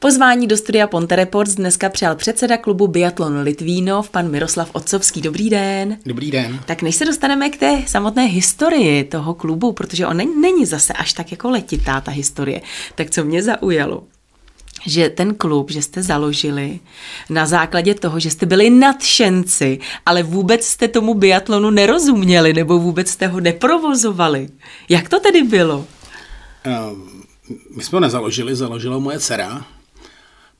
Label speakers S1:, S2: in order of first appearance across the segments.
S1: Pozvání do studia Ponte Reports dneska přijal předseda klubu Biatlon Litvínov, pan Miroslav Otcovský. Dobrý den.
S2: Dobrý den.
S1: Tak než se dostaneme k té samotné historii toho klubu, protože on není zase až tak jako letitá ta historie, tak co mě zaujalo, že ten klub, že jste založili na základě toho, že jste byli nadšenci, ale vůbec jste tomu biatlonu nerozuměli nebo vůbec jste ho neprovozovali. Jak to tedy bylo?
S2: Um, my jsme ho nezaložili, založila moje dcera,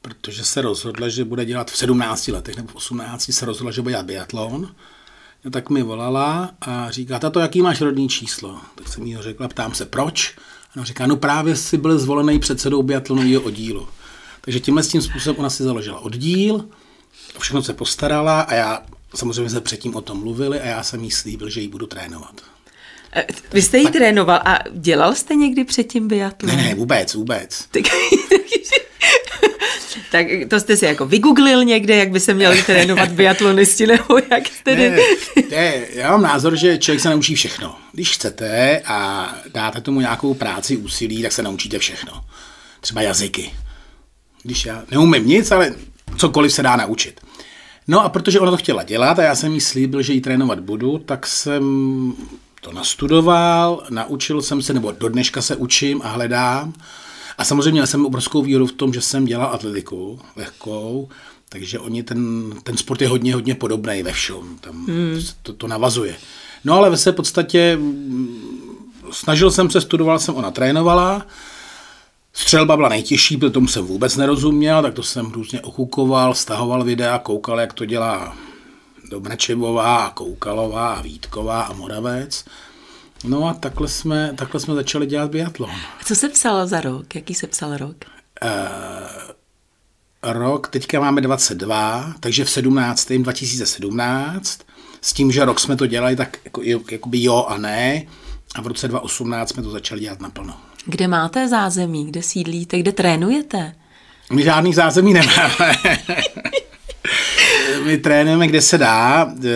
S2: protože se rozhodla, že bude dělat v 17 letech nebo v 18 se rozhodla, že bude dělat biatlon. No, tak mi volala a říká, tato, jaký máš rodní číslo? Tak jsem jí ho řekla, ptám se, proč? A ona říká, no právě si byl zvolený předsedou biatlonového oddílu. Takže tímhle s tím způsobem ona si založila oddíl, všechno se postarala a já, samozřejmě jsme předtím o tom mluvili a já jsem jí slíbil, že ji budu trénovat.
S1: E, vy jste ji tak, trénoval a dělal jste někdy předtím biatlon?
S2: Ne, ne, vůbec, vůbec.
S1: Tak, tak to jste si jako vygooglil někde, jak by se měli trénovat biatlonisti, nebo jak tedy?
S2: Ne, ne, já mám názor, že člověk se naučí všechno. Když chcete a dáte tomu nějakou práci, úsilí, tak se naučíte všechno. Třeba jazyky když já neumím nic, ale cokoliv se dá naučit. No a protože ona to chtěla dělat a já jsem jí slíbil, že ji trénovat budu, tak jsem to nastudoval, naučil jsem se, nebo do dneška se učím a hledám. A samozřejmě měl jsem obrovskou víru v tom, že jsem dělal atletiku lehkou, takže oni ten, ten sport je hodně, hodně podobný ve všem. Tam hmm. to, to navazuje. No ale ve své podstatě mm, snažil jsem se, studoval jsem, ona trénovala, Střelba byla nejtěžší, protože tomu jsem vůbec nerozuměl, tak to jsem různě ochukoval, stahoval videa, koukal, jak to dělá Dobrečevová, Koukalová, Vítková a Moravec. No a takhle jsme, takhle jsme začali dělat biatlon.
S1: A co se psalo za rok? Jaký se psal rok? Uh,
S2: rok, teďka máme 22, takže v 17. 2017, s tím, že rok jsme to dělali tak jako, jakoby jo a ne, a v roce 2018 jsme to začali dělat naplno.
S1: Kde máte zázemí, kde sídlíte, kde trénujete?
S2: My žádný zázemí nemáme. My trénujeme, kde se dá. E,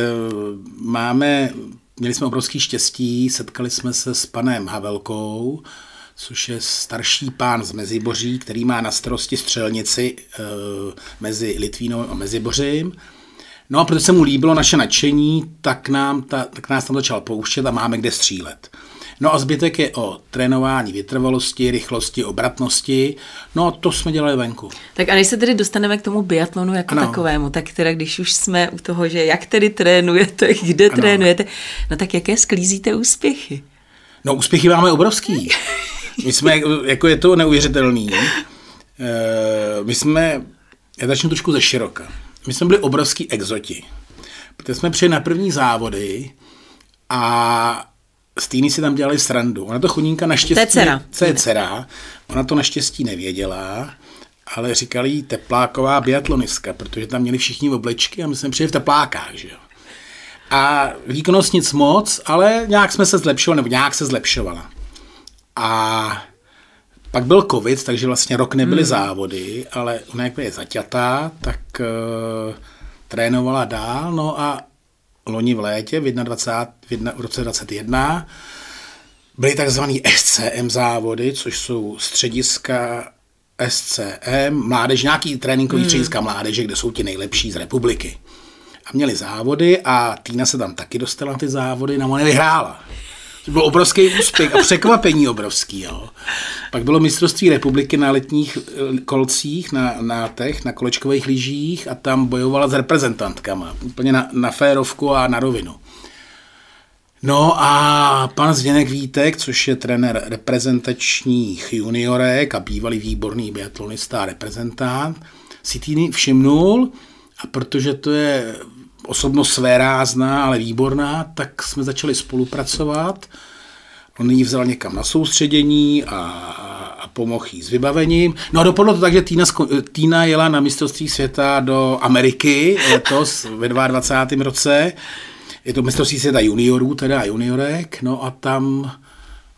S2: máme, měli jsme obrovský štěstí, setkali jsme se s panem Havelkou, což je starší pán z Meziboří, který má na starosti střelnici e, mezi Litvínou a Mezibořím. No a protože se mu líbilo naše nadšení, tak, nám ta, tak nás tam začal pouštět a máme kde střílet. No a zbytek je o trénování vytrvalosti, rychlosti, obratnosti. No a to jsme dělali venku.
S1: Tak a než se tedy dostaneme k tomu biatlonu jako ano. takovému, tak teda když už jsme u toho, že jak tedy trénujete, kde ano. trénujete, no tak jaké sklízíte úspěchy?
S2: No úspěchy máme obrovský. My jsme, jako je to neuvěřitelný. Eh, my jsme, já začnu trošku ze široka. My jsme byli obrovský exoti. Protože jsme přijeli na první závody a Stýny si tam dělali srandu. Ona to chodínka naštěstí... To je
S1: dcera.
S2: To je dcera. Ona to naštěstí nevěděla, ale říkali jí tepláková biatlonistka, protože tam měli všichni oblečky a my jsme přijeli v teplákách, že jo. A výkonnost nic moc, ale nějak jsme se zlepšovali, nebo nějak se zlepšovala. A pak byl covid, takže vlastně rok nebyly hmm. závody, ale ona jak je zaťatá, tak uh, trénovala dál, no a loni v létě, v, 21, v, 1, v roce 2021, byly takzvané SCM závody, což jsou střediska SCM, mládež, nějaký tréninkový hmm. střediska mládeže, kde jsou ti nejlepší z republiky. A měli závody a Týna se tam taky dostala na ty závody, no ona vyhrála. To byl obrovský úspěch a překvapení obrovský. Jo. Pak bylo mistrovství republiky na letních eh, kolcích, na, na na kolečkových lyžích a tam bojovala s reprezentantkama. Úplně na, na férovku a na rovinu. No a pan Zděnek Vítek, což je trenér reprezentačních juniorek a bývalý výborný biatlonista a reprezentant, si týny všimnul a protože to je osobnost své rázná, ale výborná, tak jsme začali spolupracovat. On ji vzal někam na soustředění a, a pomohl jí s vybavením. No a dopadlo to tak, že Týna, Týna jela na mistrovství světa do Ameriky letos ve 22. roce. Je to mistrovství světa juniorů, teda juniorek, no a tam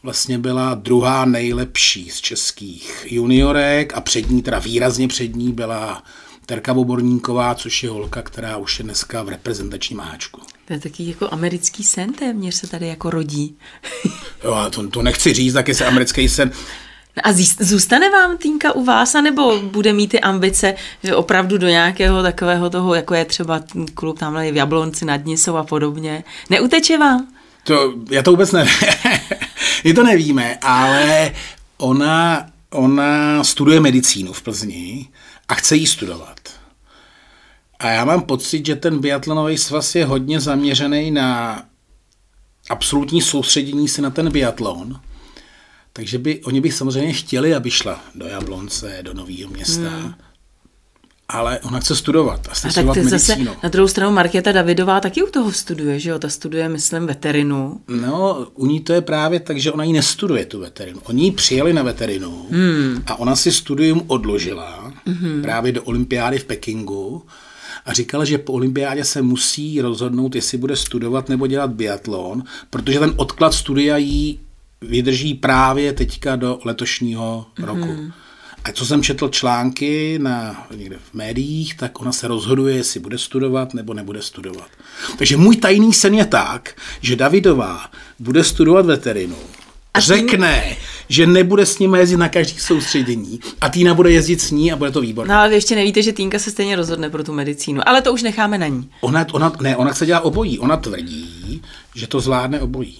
S2: vlastně byla druhá nejlepší z českých juniorek a přední, teda výrazně přední byla Terka Voborníková, což je holka, která už je dneska v reprezentačním háčku.
S1: To je taky jako americký sen téměř se tady jako rodí.
S2: jo, to, to nechci říct, tak je se americký sen.
S1: A zůstane vám týnka u vás, anebo bude mít ty ambice že opravdu do nějakého takového toho, jako je třeba klub tamhle v Jablonci nad Nisou a podobně? Neuteče vám?
S2: To, já to vůbec nevím. My to nevíme, ale ona, ona studuje medicínu v Plzni a chce jí studovat. A já mám pocit, že ten biatlonový svaz je hodně zaměřený na absolutní soustředění se na ten biatlon. Takže by, oni by samozřejmě chtěli, aby šla do Jablonce, do Nového města. Hmm. Ale ona chce studovat a chce a studovat tak zase
S1: na druhou stranu Markéta Davidová taky u toho studuje, že jo? Ta studuje, myslím, veterinu.
S2: No, u ní to je právě tak, že ona ji nestuduje, tu veterinu. Oni ji přijeli na veterinu hmm. a ona si studium odložila hmm. právě do olympiády v Pekingu a říkala, že po olympiádě se musí rozhodnout, jestli bude studovat nebo dělat biatlon, protože ten odklad studia jí vydrží právě teďka do letošního mm-hmm. roku. A co jsem četl články na, někde v médiích, tak ona se rozhoduje, jestli bude studovat nebo nebude studovat. Takže můj tajný sen je tak, že Davidová bude studovat veterinu, a řekne, že nebude s ním jezdit na každý soustředění a Týna bude jezdit s ní a bude to výborné.
S1: No ale vy ještě nevíte, že Týnka se stejně rozhodne pro tu medicínu, ale to už necháme na ní.
S2: Ona, ona, ne, ona chce dělat obojí. Ona tvrdí, že to zvládne obojí.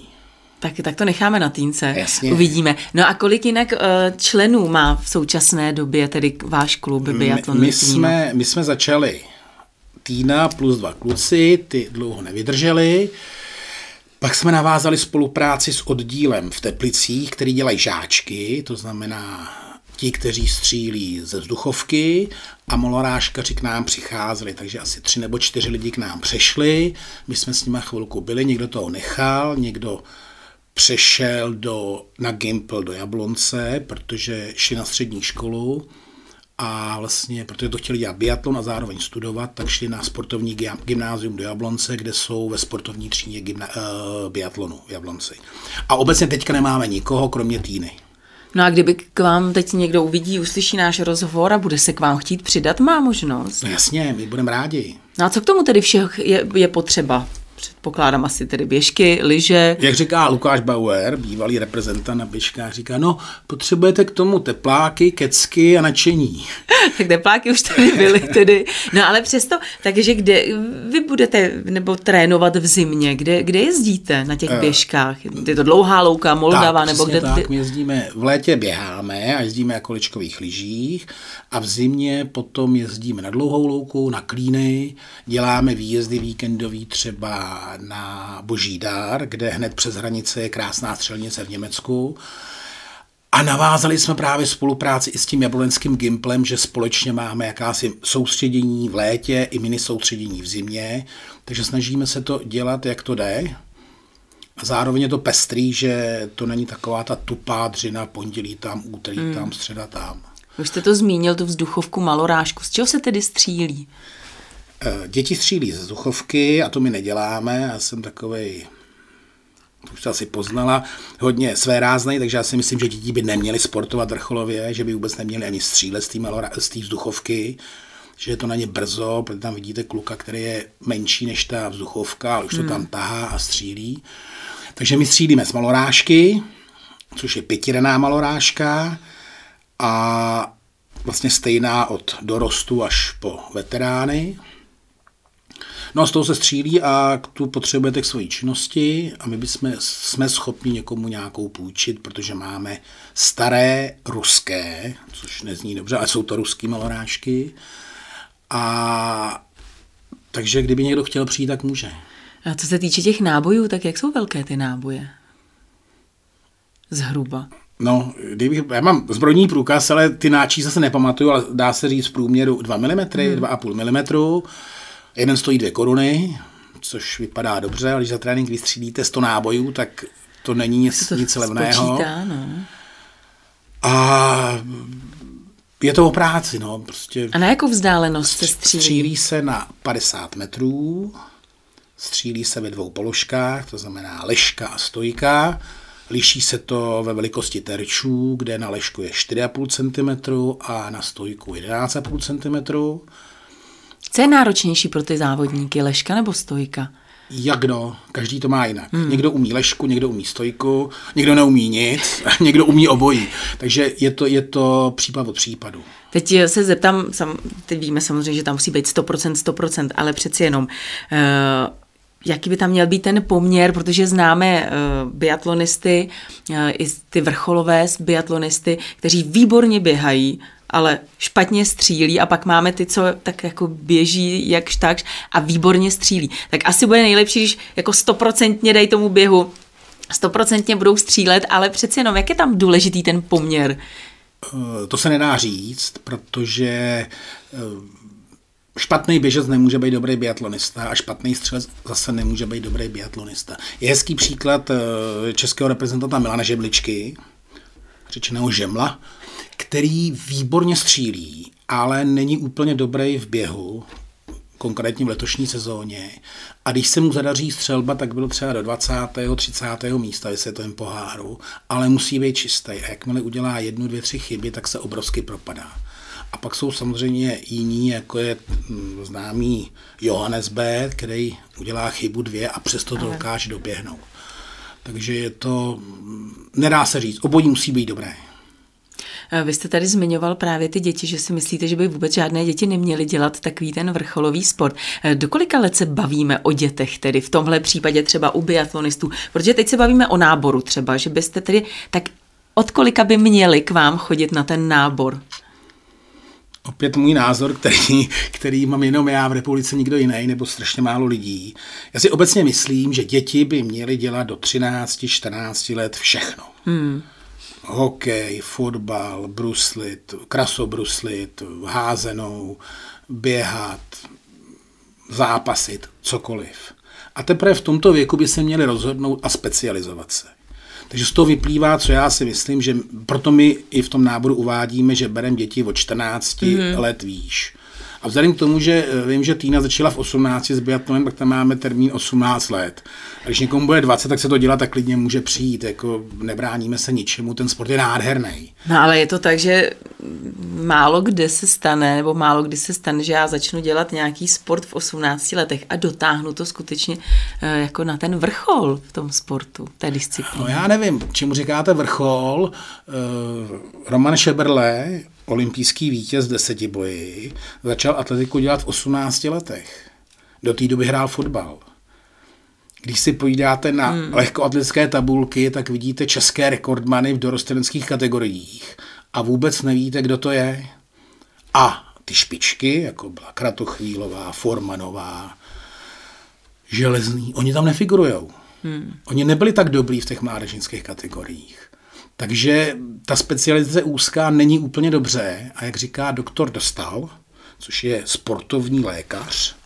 S1: Tak, tak to necháme na týnce.
S2: Jasně.
S1: Uvidíme. No a kolik jinak uh, členů má v současné době tedy váš klub
S2: biatlon? My, my, jsme, my jsme začali Týna plus dva kluci, ty dlouho nevydrželi. Pak jsme navázali spolupráci s oddílem v Teplicích, který dělají žáčky, to znamená ti, kteří střílí ze vzduchovky a molorážkaři k nám přicházeli, takže asi tři nebo čtyři lidi k nám přešli, my jsme s nimi chvilku byli, někdo toho nechal, někdo přešel do, na Gimple do Jablonce, protože šli na střední školu a vlastně, protože to chtěli dělat biatlon a zároveň studovat, tak šli na sportovní gymnázium do Jablonce, kde jsou ve sportovní třídě gymna, uh, biatlonu v Jablonci. A obecně teďka nemáme nikoho, kromě Týny.
S1: No a kdyby k vám teď někdo uvidí, uslyší náš rozhovor a bude se k vám chtít přidat, má možnost.
S2: No jasně, my budeme rádi.
S1: No a co k tomu tedy všeho je, je potřeba? Předpokládám asi tedy běžky, lyže.
S2: Jak říká Lukáš Bauer, bývalý reprezentant na běžkách, říká, no, potřebujete k tomu tepláky, kecky a nadšení.
S1: tak tepláky už tady byly tedy. No ale přesto, takže kde vy budete nebo trénovat v zimě? Kde, kde jezdíte na těch uh, běžkách? Je to dlouhá louka, Moldava?
S2: Tak,
S1: nebo kde?
S2: Tak, my jezdíme, v létě běháme a jezdíme jako ličkových lyžích a v zimě potom jezdíme na dlouhou louku, na klíny, děláme výjezdy víkendový třeba na Boží dár, kde hned přes hranice je krásná střelnice v Německu. A navázali jsme právě spolupráci i s tím jablonským Gimplem, že společně máme jakási soustředění v létě i mini soustředění v zimě, takže snažíme se to dělat, jak to jde. A zároveň je to pestrý, že to není taková ta tupá dřina, pondělí tam, úterý hmm. tam, středa tam.
S1: Už jste to zmínil, tu vzduchovku malorážku. Z čeho se tedy střílí?
S2: Eh, děti střílí ze vzduchovky a to my neděláme. Já jsem takový už to asi poznala, hodně své ráznej, takže já si myslím, že děti by neměly sportovat vrcholově, že by vůbec neměly ani střílet z té vzduchovky, že je to na ně brzo, protože tam vidíte kluka, který je menší než ta vzduchovka, ale už to hmm. tam tahá a střílí. Takže my střílíme z malorážky, což je pětirená malorážka a vlastně stejná od dorostu až po veterány. No a z toho se střílí a tu potřebujete k své činnosti a my bychom, jsme schopni někomu nějakou půjčit, protože máme staré ruské, což nezní dobře, ale jsou to ruský malorážky. A takže kdyby někdo chtěl přijít, tak může.
S1: A co se týče těch nábojů, tak jak jsou velké ty náboje? Zhruba.
S2: No, kdybych, já mám zbrojní průkaz, ale ty náčí zase nepamatuju, ale dá se říct v průměru 2 mm, hmm. 2,5 mm. Jeden stojí dvě koruny, což vypadá dobře, ale když za trénink vystřílíte 100 nábojů, tak to není nic, to nic levného.
S1: Spočítá, no.
S2: A je to o práci, no. Prostě
S1: a na jakou vzdálenost se střílí?
S2: Střílí se na 50 metrů, střílí se ve dvou položkách, to znamená leška a stojka. Liší se to ve velikosti terčů, kde na lešku je 4,5 cm a na stojku 11,5 cm.
S1: Co je náročnější pro ty závodníky, leška nebo stojka?
S2: Jak kdo, každý to má jinak. Hmm. Někdo umí lešku, někdo umí stojku, někdo neumí nic, někdo umí obojí. Takže je to, je to případ od případu.
S1: Teď se zeptám, sam, teď víme samozřejmě, že tam musí být 100%, 100%, ale přeci jenom, uh, jaký by tam měl být ten poměr, protože známe uh, biatlonisty, uh, i ty vrcholové biatlonisty, kteří výborně běhají, ale špatně střílí a pak máme ty, co tak jako běží jakž tak a výborně střílí. Tak asi bude nejlepší, když jako stoprocentně dej tomu běhu, stoprocentně budou střílet, ale přeci jenom, jak je tam důležitý ten poměr?
S2: Eh, to se nedá říct, protože eh, špatný běžec nemůže být dobrý biatlonista a špatný střelec zase nemůže být dobrý biatlonista. Je hezký příklad eh, českého reprezentanta Milana Žebličky, řečeného Žemla, který výborně střílí, ale není úplně dobrý v běhu, konkrétně v letošní sezóně. A když se mu zadaří střelba, tak byl třeba do 20. 30. místa ve světovém poháru, ale musí být čistý. A jakmile udělá jednu, dvě, tři chyby, tak se obrovsky propadá. A pak jsou samozřejmě jiní, jako je hm, známý Johannes B., který udělá chybu dvě a přesto to dokáže doběhnout. Takže je to, hm, nedá se říct, obojí musí být dobré.
S1: Eh, vy jste tady zmiňoval právě ty děti, že si myslíte, že by vůbec žádné děti neměly dělat takový ten vrcholový sport. Eh, do kolika let se bavíme o dětech, tedy v tomhle případě třeba u biatlonistů? Protože teď se bavíme o náboru třeba, že byste tedy, tak od kolika by měli k vám chodit na ten nábor?
S2: opět můj názor, který, který mám jenom já v republice, nikdo jiný, nebo strašně málo lidí. Já si obecně myslím, že děti by měly dělat do 13-14 let všechno. Hmm hokej, fotbal, bruslit, krasobruslit, házenou, běhat, zápasit, cokoliv. A teprve v tomto věku by se měli rozhodnout a specializovat se. Takže z toho vyplývá, co já si myslím, že proto my i v tom náboru uvádíme, že bereme děti od 14 mm-hmm. let výš. A vzhledem k tomu, že eh, vím, že Týna začala v 18 s biatlonem, tak tam máme termín 18 let. A když někomu bude 20, tak se to dělat tak klidně může přijít. Jako nebráníme se ničemu, ten sport je nádherný.
S1: No ale je to tak, že málo kde se stane, nebo málo kdy se stane, že já začnu dělat nějaký sport v 18 letech a dotáhnu to skutečně eh, jako na ten vrchol v tom sportu, té disciplíny.
S2: No já nevím, čemu říkáte vrchol. Eh, Roman Šeberle olympijský vítěz desetiboji, začal atletiku dělat v 18 letech. Do té doby hrál fotbal. Když si pojídáte na hmm. lehkoatletické tabulky, tak vidíte české rekordmany v dorosteneckých kategoriích a vůbec nevíte, kdo to je. A ty špičky, jako byla Kratochvílová, Formanová, Železný, oni tam nefigurujou. Hmm. Oni nebyli tak dobrý v těch mládežnických kategoriích. Takže ta specializace úzká není úplně dobře a jak říká doktor Dostal, což je sportovní lékař,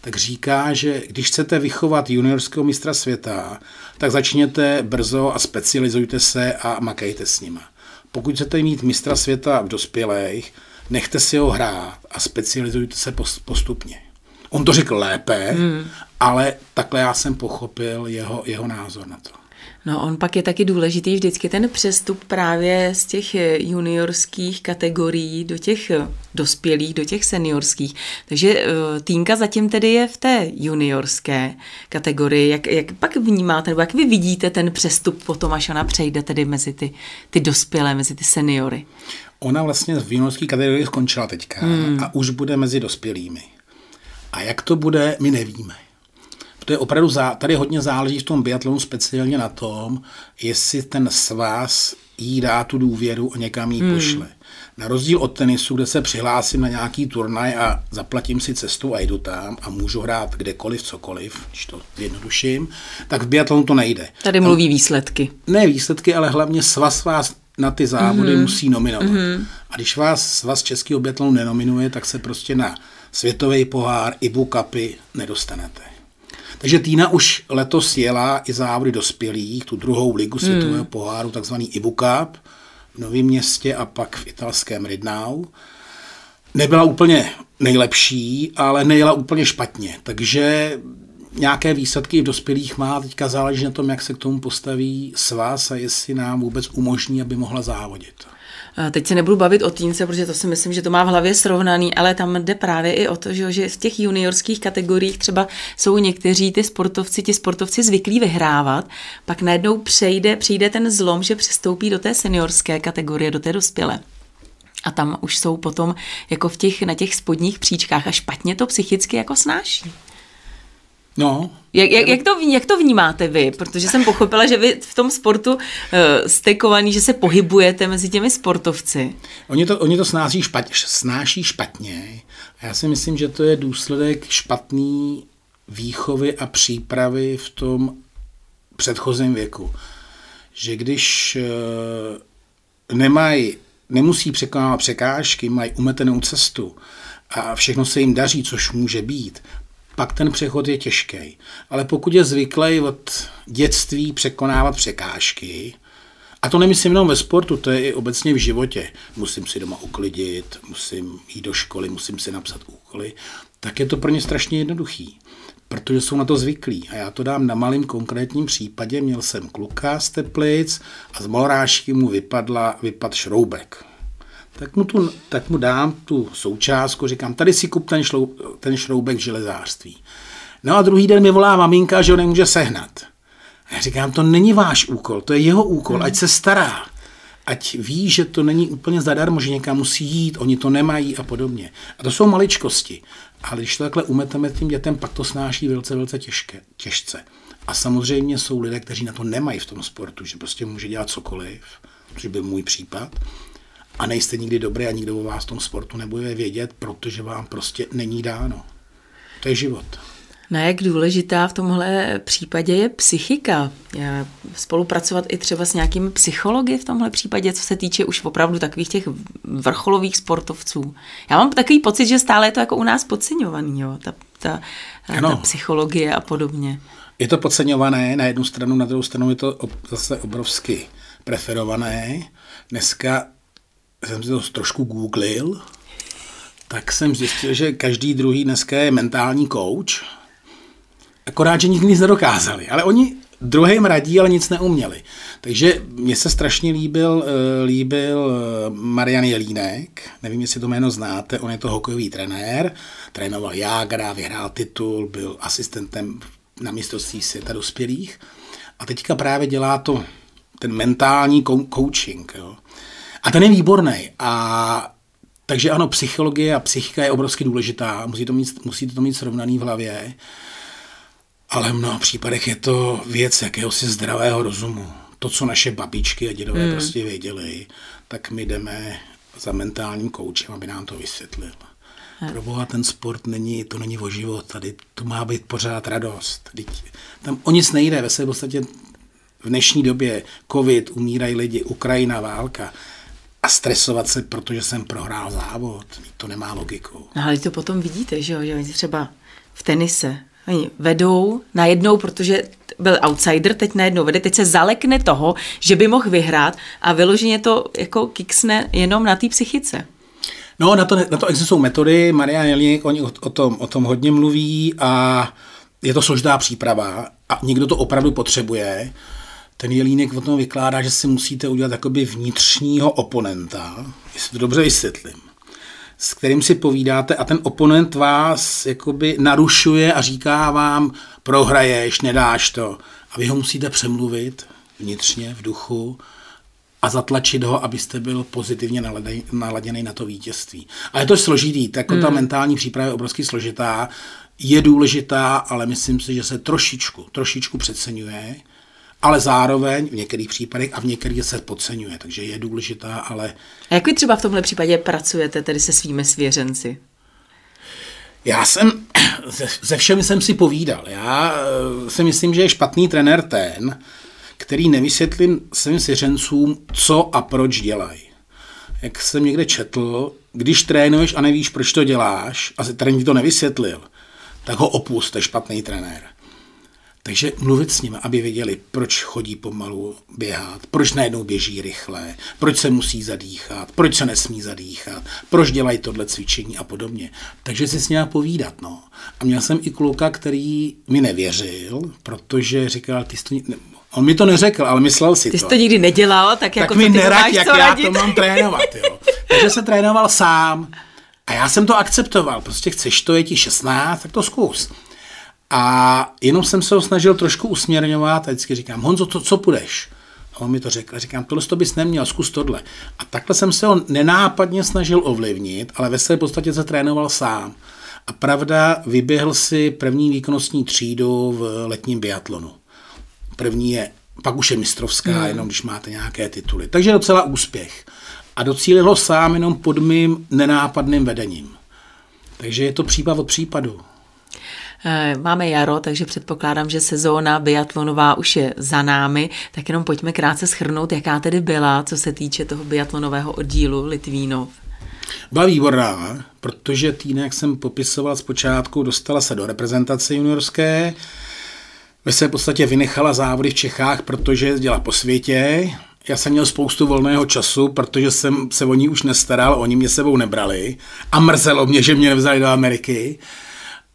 S2: tak říká, že když chcete vychovat juniorského mistra světa, tak začněte brzo a specializujte se a makejte s nima. Pokud chcete mít mistra světa v dospělých, nechte si ho hrát a specializujte se postupně. On to řekl lépe, hmm. ale takhle já jsem pochopil jeho, jeho názor na to.
S1: No on pak je taky důležitý vždycky ten přestup právě z těch juniorských kategorií do těch dospělých, do těch seniorských. Takže uh, Týnka zatím tedy je v té juniorské kategorii. Jak, jak pak vnímáte, nebo jak vy vidíte ten přestup potom, až ona přejde tedy mezi ty, ty dospělé, mezi ty seniory?
S2: Ona vlastně v juniorské kategorii skončila teďka hmm. a už bude mezi dospělými. A jak to bude, my nevíme to je opravdu, zá, tady hodně záleží v tom biatlonu speciálně na tom, jestli ten svaz jí dá tu důvěru a někam jí hmm. pošle. Na rozdíl od tenisu, kde se přihlásím na nějaký turnaj a zaplatím si cestu a jdu tam a můžu hrát kdekoliv, cokoliv, když to zjednoduším, tak v biatlonu to nejde.
S1: Tady mluví výsledky.
S2: Ne výsledky, ale hlavně svaz vás na ty závody mm-hmm. musí nominovat. Mm-hmm. A když vás svaz českého biatlonu nenominuje, tak se prostě na světový pohár, IBU kapy nedostanete. Takže Týna už letos jela i závody dospělých, tu druhou ligu světového hmm. poháru, takzvaný Ibu Cup, v Novém městě a pak v italském Ridnau. Nebyla úplně nejlepší, ale nejela úplně špatně. Takže nějaké výsledky v dospělých má, teďka záleží na tom, jak se k tomu postaví svaz a jestli nám vůbec umožní, aby mohla závodit.
S1: Teď se nebudu bavit o týnce, protože to si myslím, že to má v hlavě srovnaný, ale tam jde právě i o to, že v těch juniorských kategoriích třeba jsou někteří ty sportovci, ti sportovci zvyklí vyhrávat, pak najednou přejde, přijde ten zlom, že přestoupí do té seniorské kategorie, do té dospělé. A tam už jsou potom jako v těch, na těch spodních příčkách a špatně to psychicky jako snáší.
S2: No.
S1: Jak, jak, jak, to, jak to vnímáte vy? Protože jsem pochopila, že vy v tom sportu uh, jste kovaný, že se pohybujete mezi těmi sportovci.
S2: Oni to, oni to snáší, špatně, snáší špatně. A já si myslím, že to je důsledek špatný výchovy a přípravy v tom předchozím věku. Že když uh, nemají, nemusí překonávat překážky, mají umetenou cestu a všechno se jim daří, což může být, pak ten přechod je těžký. Ale pokud je zvyklý od dětství překonávat překážky, a to nemyslím jenom ve sportu, to je i obecně v životě. Musím si doma uklidit, musím jít do školy, musím si napsat úkoly, tak je to pro ně strašně jednoduchý, protože jsou na to zvyklí. A já to dám na malým konkrétním případě. Měl jsem kluka z Teplic a z Morášky mu vypadla, vypad šroubek tak mu, tu, tak mu dám tu součástku, říkám, tady si kup ten, šlou, ten šroubek železářství. No a druhý den mi volá maminka, že ho nemůže sehnat. A já říkám, to není váš úkol, to je jeho úkol, hmm. ať se stará. Ať ví, že to není úplně zadarmo, že někam musí jít, oni to nemají a podobně. A to jsou maličkosti. Ale když to takhle umeteme tím dětem, pak to snáší velice, velice těžké, těžce. A samozřejmě jsou lidé, kteří na to nemají v tom sportu, že prostě může dělat cokoliv, což byl můj případ a nejste nikdy dobrý a nikdo o vás v tom sportu nebude vědět, protože vám prostě není dáno. To je život.
S1: Na jak důležitá v tomhle případě je psychika? Spolupracovat i třeba s nějakými psychologi v tomhle případě, co se týče už opravdu takových těch vrcholových sportovců. Já mám takový pocit, že stále je to jako u nás podceňovaný, jo? Ta, ta, ta psychologie a podobně.
S2: Je to podceňované na jednu stranu, na druhou stranu je to zase obrovsky preferované. Dneska jsem si to trošku googlil, tak jsem zjistil, že každý druhý dneska je mentální coach. Akorát, že nikdy nic nedokázali. Ale oni druhým radí, ale nic neuměli. Takže mně se strašně líbil, eh, líbil eh, Marian Jelínek, nevím, jestli to jméno znáte, on je to hokejový trenér, trénoval Jágra, vyhrál titul, byl asistentem na mistrovství světa dospělých a teďka právě dělá to, ten mentální coaching. Jo. A ten je výborný. A takže ano, psychologie a psychika je obrovsky důležitá, musí to mít, musíte to mít srovnaný v hlavě, ale v mnoha případech je to věc jakéhosi zdravého rozumu. To, co naše babičky a dědové hmm. prostě věděli, tak my jdeme za mentálním koučem, aby nám to vysvětlil. Hmm. Pro boha ten sport není, to není o život, tady to má být pořád radost. Tam o nic nejde, ve v podstatě v dnešní době covid, umírají lidi, Ukrajina, válka, a stresovat se, protože jsem prohrál závod. To nemá logiku.
S1: No, ale to potom vidíte, že jo, že třeba v tenise oni vedou najednou, protože byl outsider, teď najednou vede, teď se zalekne toho, že by mohl vyhrát a vyloženě to jako kiksne jenom na té psychice.
S2: No, na to, na to existují metody, Marian Jelík oni o, o, tom, o tom hodně mluví a je to složitá příprava a někdo to opravdu potřebuje ten Jelínek o tom vykládá, že si musíte udělat jakoby vnitřního oponenta, jestli to dobře vysvětlím, s kterým si povídáte a ten oponent vás jakoby narušuje a říká vám, prohraješ, nedáš to. A vy ho musíte přemluvit vnitřně, v duchu a zatlačit ho, abyste byl pozitivně naladěný na to vítězství. A je to složitý, tak jako hmm. ta mentální příprava je obrovsky složitá, je důležitá, ale myslím si, že se trošičku, trošičku přeceňuje ale zároveň v některých případech a v některých se podceňuje, takže je důležitá, ale...
S1: A jak vy třeba v tomhle případě pracujete tedy se svými svěřenci?
S2: Já jsem, ze všemi jsem si povídal. Já eh, si myslím, že je špatný trenér ten, který nevysvětlím svým svěřencům, co a proč dělají. Jak jsem někde četl, když trénuješ a nevíš, proč to děláš, a trenér to nevysvětlil, tak ho opust, špatný trenér. Takže mluvit s nimi, aby věděli, proč chodí pomalu běhat, proč najednou běží rychle, proč se musí zadýchat, proč se nesmí zadýchat, proč dělají tohle cvičení a podobně. Takže si s nimi povídat. No. A měl jsem i kluka, který mi nevěřil, protože říkal, ty jsi to, On mi to neřekl, ale myslel si
S1: Ty
S2: to.
S1: jsi to nikdy nedělal, tak, tak jako
S2: mi
S1: ty
S2: nerad, jak já
S1: radit?
S2: to mám trénovat. Jo. Takže se trénoval sám a já jsem to akceptoval. Prostě chceš to, je ti 16, tak to zkus. A jenom jsem se ho snažil trošku usměrňovat a vždycky říkám, Honzo, to, co půjdeš? A on mi to řekl, říkám, tohle to bys neměl, zkus tohle. A takhle jsem se ho nenápadně snažil ovlivnit, ale ve své podstatě se trénoval sám. A pravda, vyběhl si první výkonnostní třídu v letním biatlonu. První je, pak už je mistrovská, hmm. jenom když máte nějaké tituly. Takže docela úspěch. A docílil ho sám jenom pod mým nenápadným vedením. Takže je to případ od případu.
S1: Eh, Máme jaro, takže předpokládám, že sezóna biatlonová už je za námi, tak jenom pojďme krátce schrnout, jaká tedy byla, co se týče toho biatlonového oddílu Litvínov.
S2: Byla výborná, protože Týna, jak jsem popisoval zpočátku, dostala se do reprezentace juniorské, ve své podstatě vynechala závody v Čechách, protože jezdila po světě. Já jsem měl spoustu volného času, protože jsem se o ní už nestaral, oni mě sebou nebrali a mrzelo mě, že mě nevzali do Ameriky.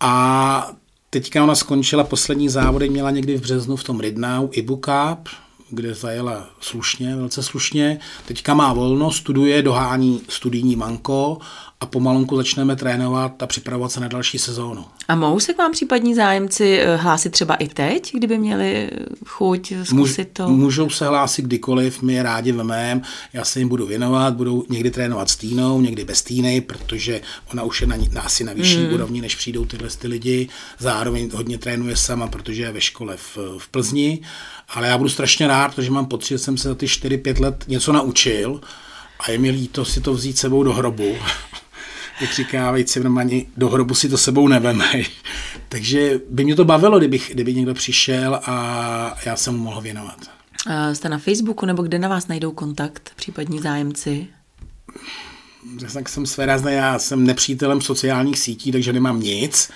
S2: A teďka ona skončila poslední závody, měla někdy v březnu v tom Ridnau Ibu Cup, kde zajela slušně, velice slušně. Teďka má volno, studuje, dohání studijní manko a pomalonku začneme trénovat a připravovat se na další sezónu.
S1: A mohou se k vám případní zájemci eh, hlásit třeba i teď, kdyby měli chuť zkusit to?
S2: Můžou se hlásit kdykoliv, my je rádi vememe, já se jim budu věnovat, budou někdy trénovat s Týnou, někdy bez Týny, protože ona už je na, na asi na vyšší mm. úrovni, než přijdou tyhle ty lidi. Zároveň hodně trénuje sama, protože je ve škole v, v Plzni, ale já budu strašně rád, protože mám pocit, že jsem se za ty 4-5 let něco naučil a je mi líto si to vzít sebou do hrobu. Jak říká vejci ani do hrobu si to sebou nevemej. Takže by mě to bavilo, kdybych, kdyby někdo přišel a já jsem mu mohl věnovat.
S1: A jste na Facebooku nebo kde na vás najdou kontakt případní zájemci?
S2: Tak jsem své rázné, já jsem nepřítelem sociálních sítí, takže nemám nic.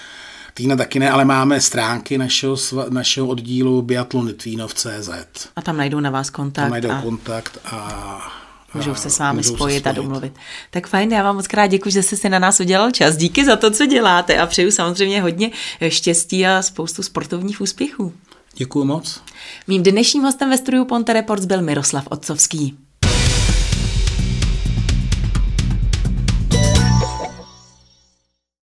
S2: Týna taky ne, ale máme stránky našeho, našeho oddílu Biathlon Litvínov.cz.
S1: A tam najdou na vás kontakt.
S2: Tam najdou
S1: a...
S2: kontakt a
S1: Můžou se s vámi spojit, spojit a domluvit. Tak fajn, já vám moc krát děkuji, že jste si na nás udělal čas. Díky za to, co děláte a přeju samozřejmě hodně štěstí a spoustu sportovních úspěchů.
S2: Děkuji moc.
S1: Mým dnešním hostem ve studiu Ponte Reports byl Miroslav Otcovský.